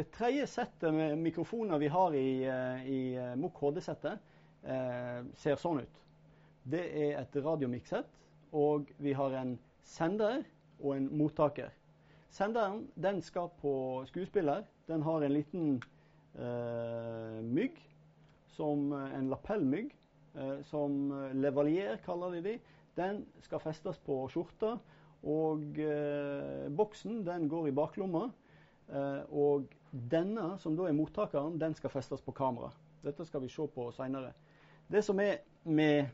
Det tredje settet med mikrofoner vi har i, eh, i eh, HD-settet, eh, ser sånn ut. Det er et radiomikssett, og vi har en sender og en mottaker. Senderen den skal på skuespiller. Den har en liten eh, mygg, som en lapellmygg, eh, som levalier kaller de de. Den skal festes på skjorta, og eh, boksen den går i baklomma. Eh, og denne, som da er mottakeren, den skal festes på kamera. Dette skal vi se på seinere. Det som er med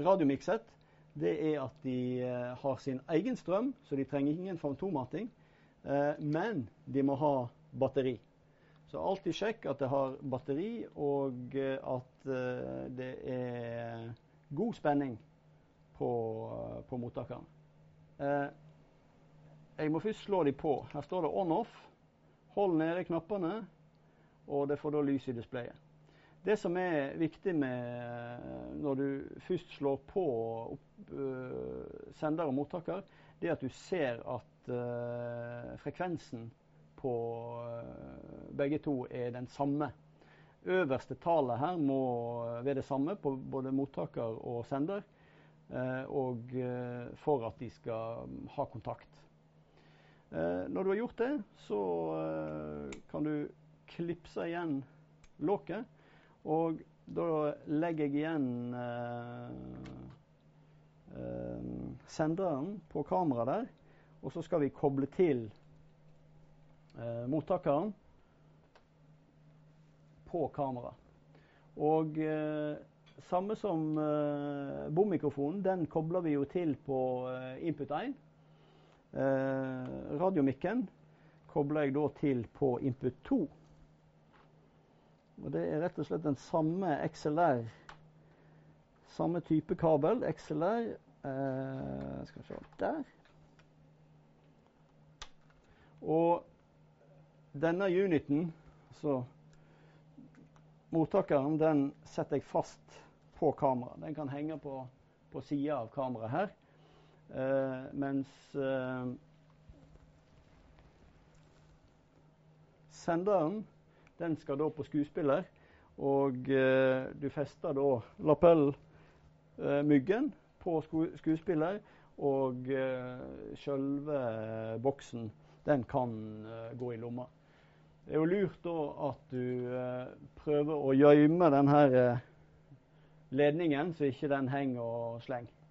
radiomikset, det er at de eh, har sin egen strøm, så de trenger ingen fantommating. Eh, men de må ha batteri. Så alltid sjekk at det har batteri, og at det er god spenning på, på mottakeren. Jeg må først slå de på. Her står det on-off. Hold nede knappene, og det får da lys i displayet. Det som er viktig med når du først slår på opp, uh, sender og mottaker, det er at du ser at uh, frekvensen på uh, begge to er den samme. Øverste tallet her må være det samme på både mottaker og sender, og for at de skal ha kontakt. Eh, når du har gjort det, så eh, kan du klipse igjen låket. Og da legger jeg igjen eh, senderen på kameraet der. Og så skal vi koble til mottakeren på kamera. Og samme som bommikrofonen, den kobler vi jo til på input 1. Eh, radiomikken kobler jeg da til på input 2. Og Det er rett og slett den samme XLR, samme type kabel. XLR eh, Skal vi se Der. Og denne uniten, så mottakeren, den setter jeg fast på kameraet. Den kan henge på, på sida av kameraet her. Uh, mens uh, senderen den skal da på skuespiller, og uh, du fester da lapellmyggen på sku skuespiller, og sjølve boksen den kan gå i lomma. Det er jo lurt da at du prøver å gjemme denne ledningen, så ikke den henger og slenger.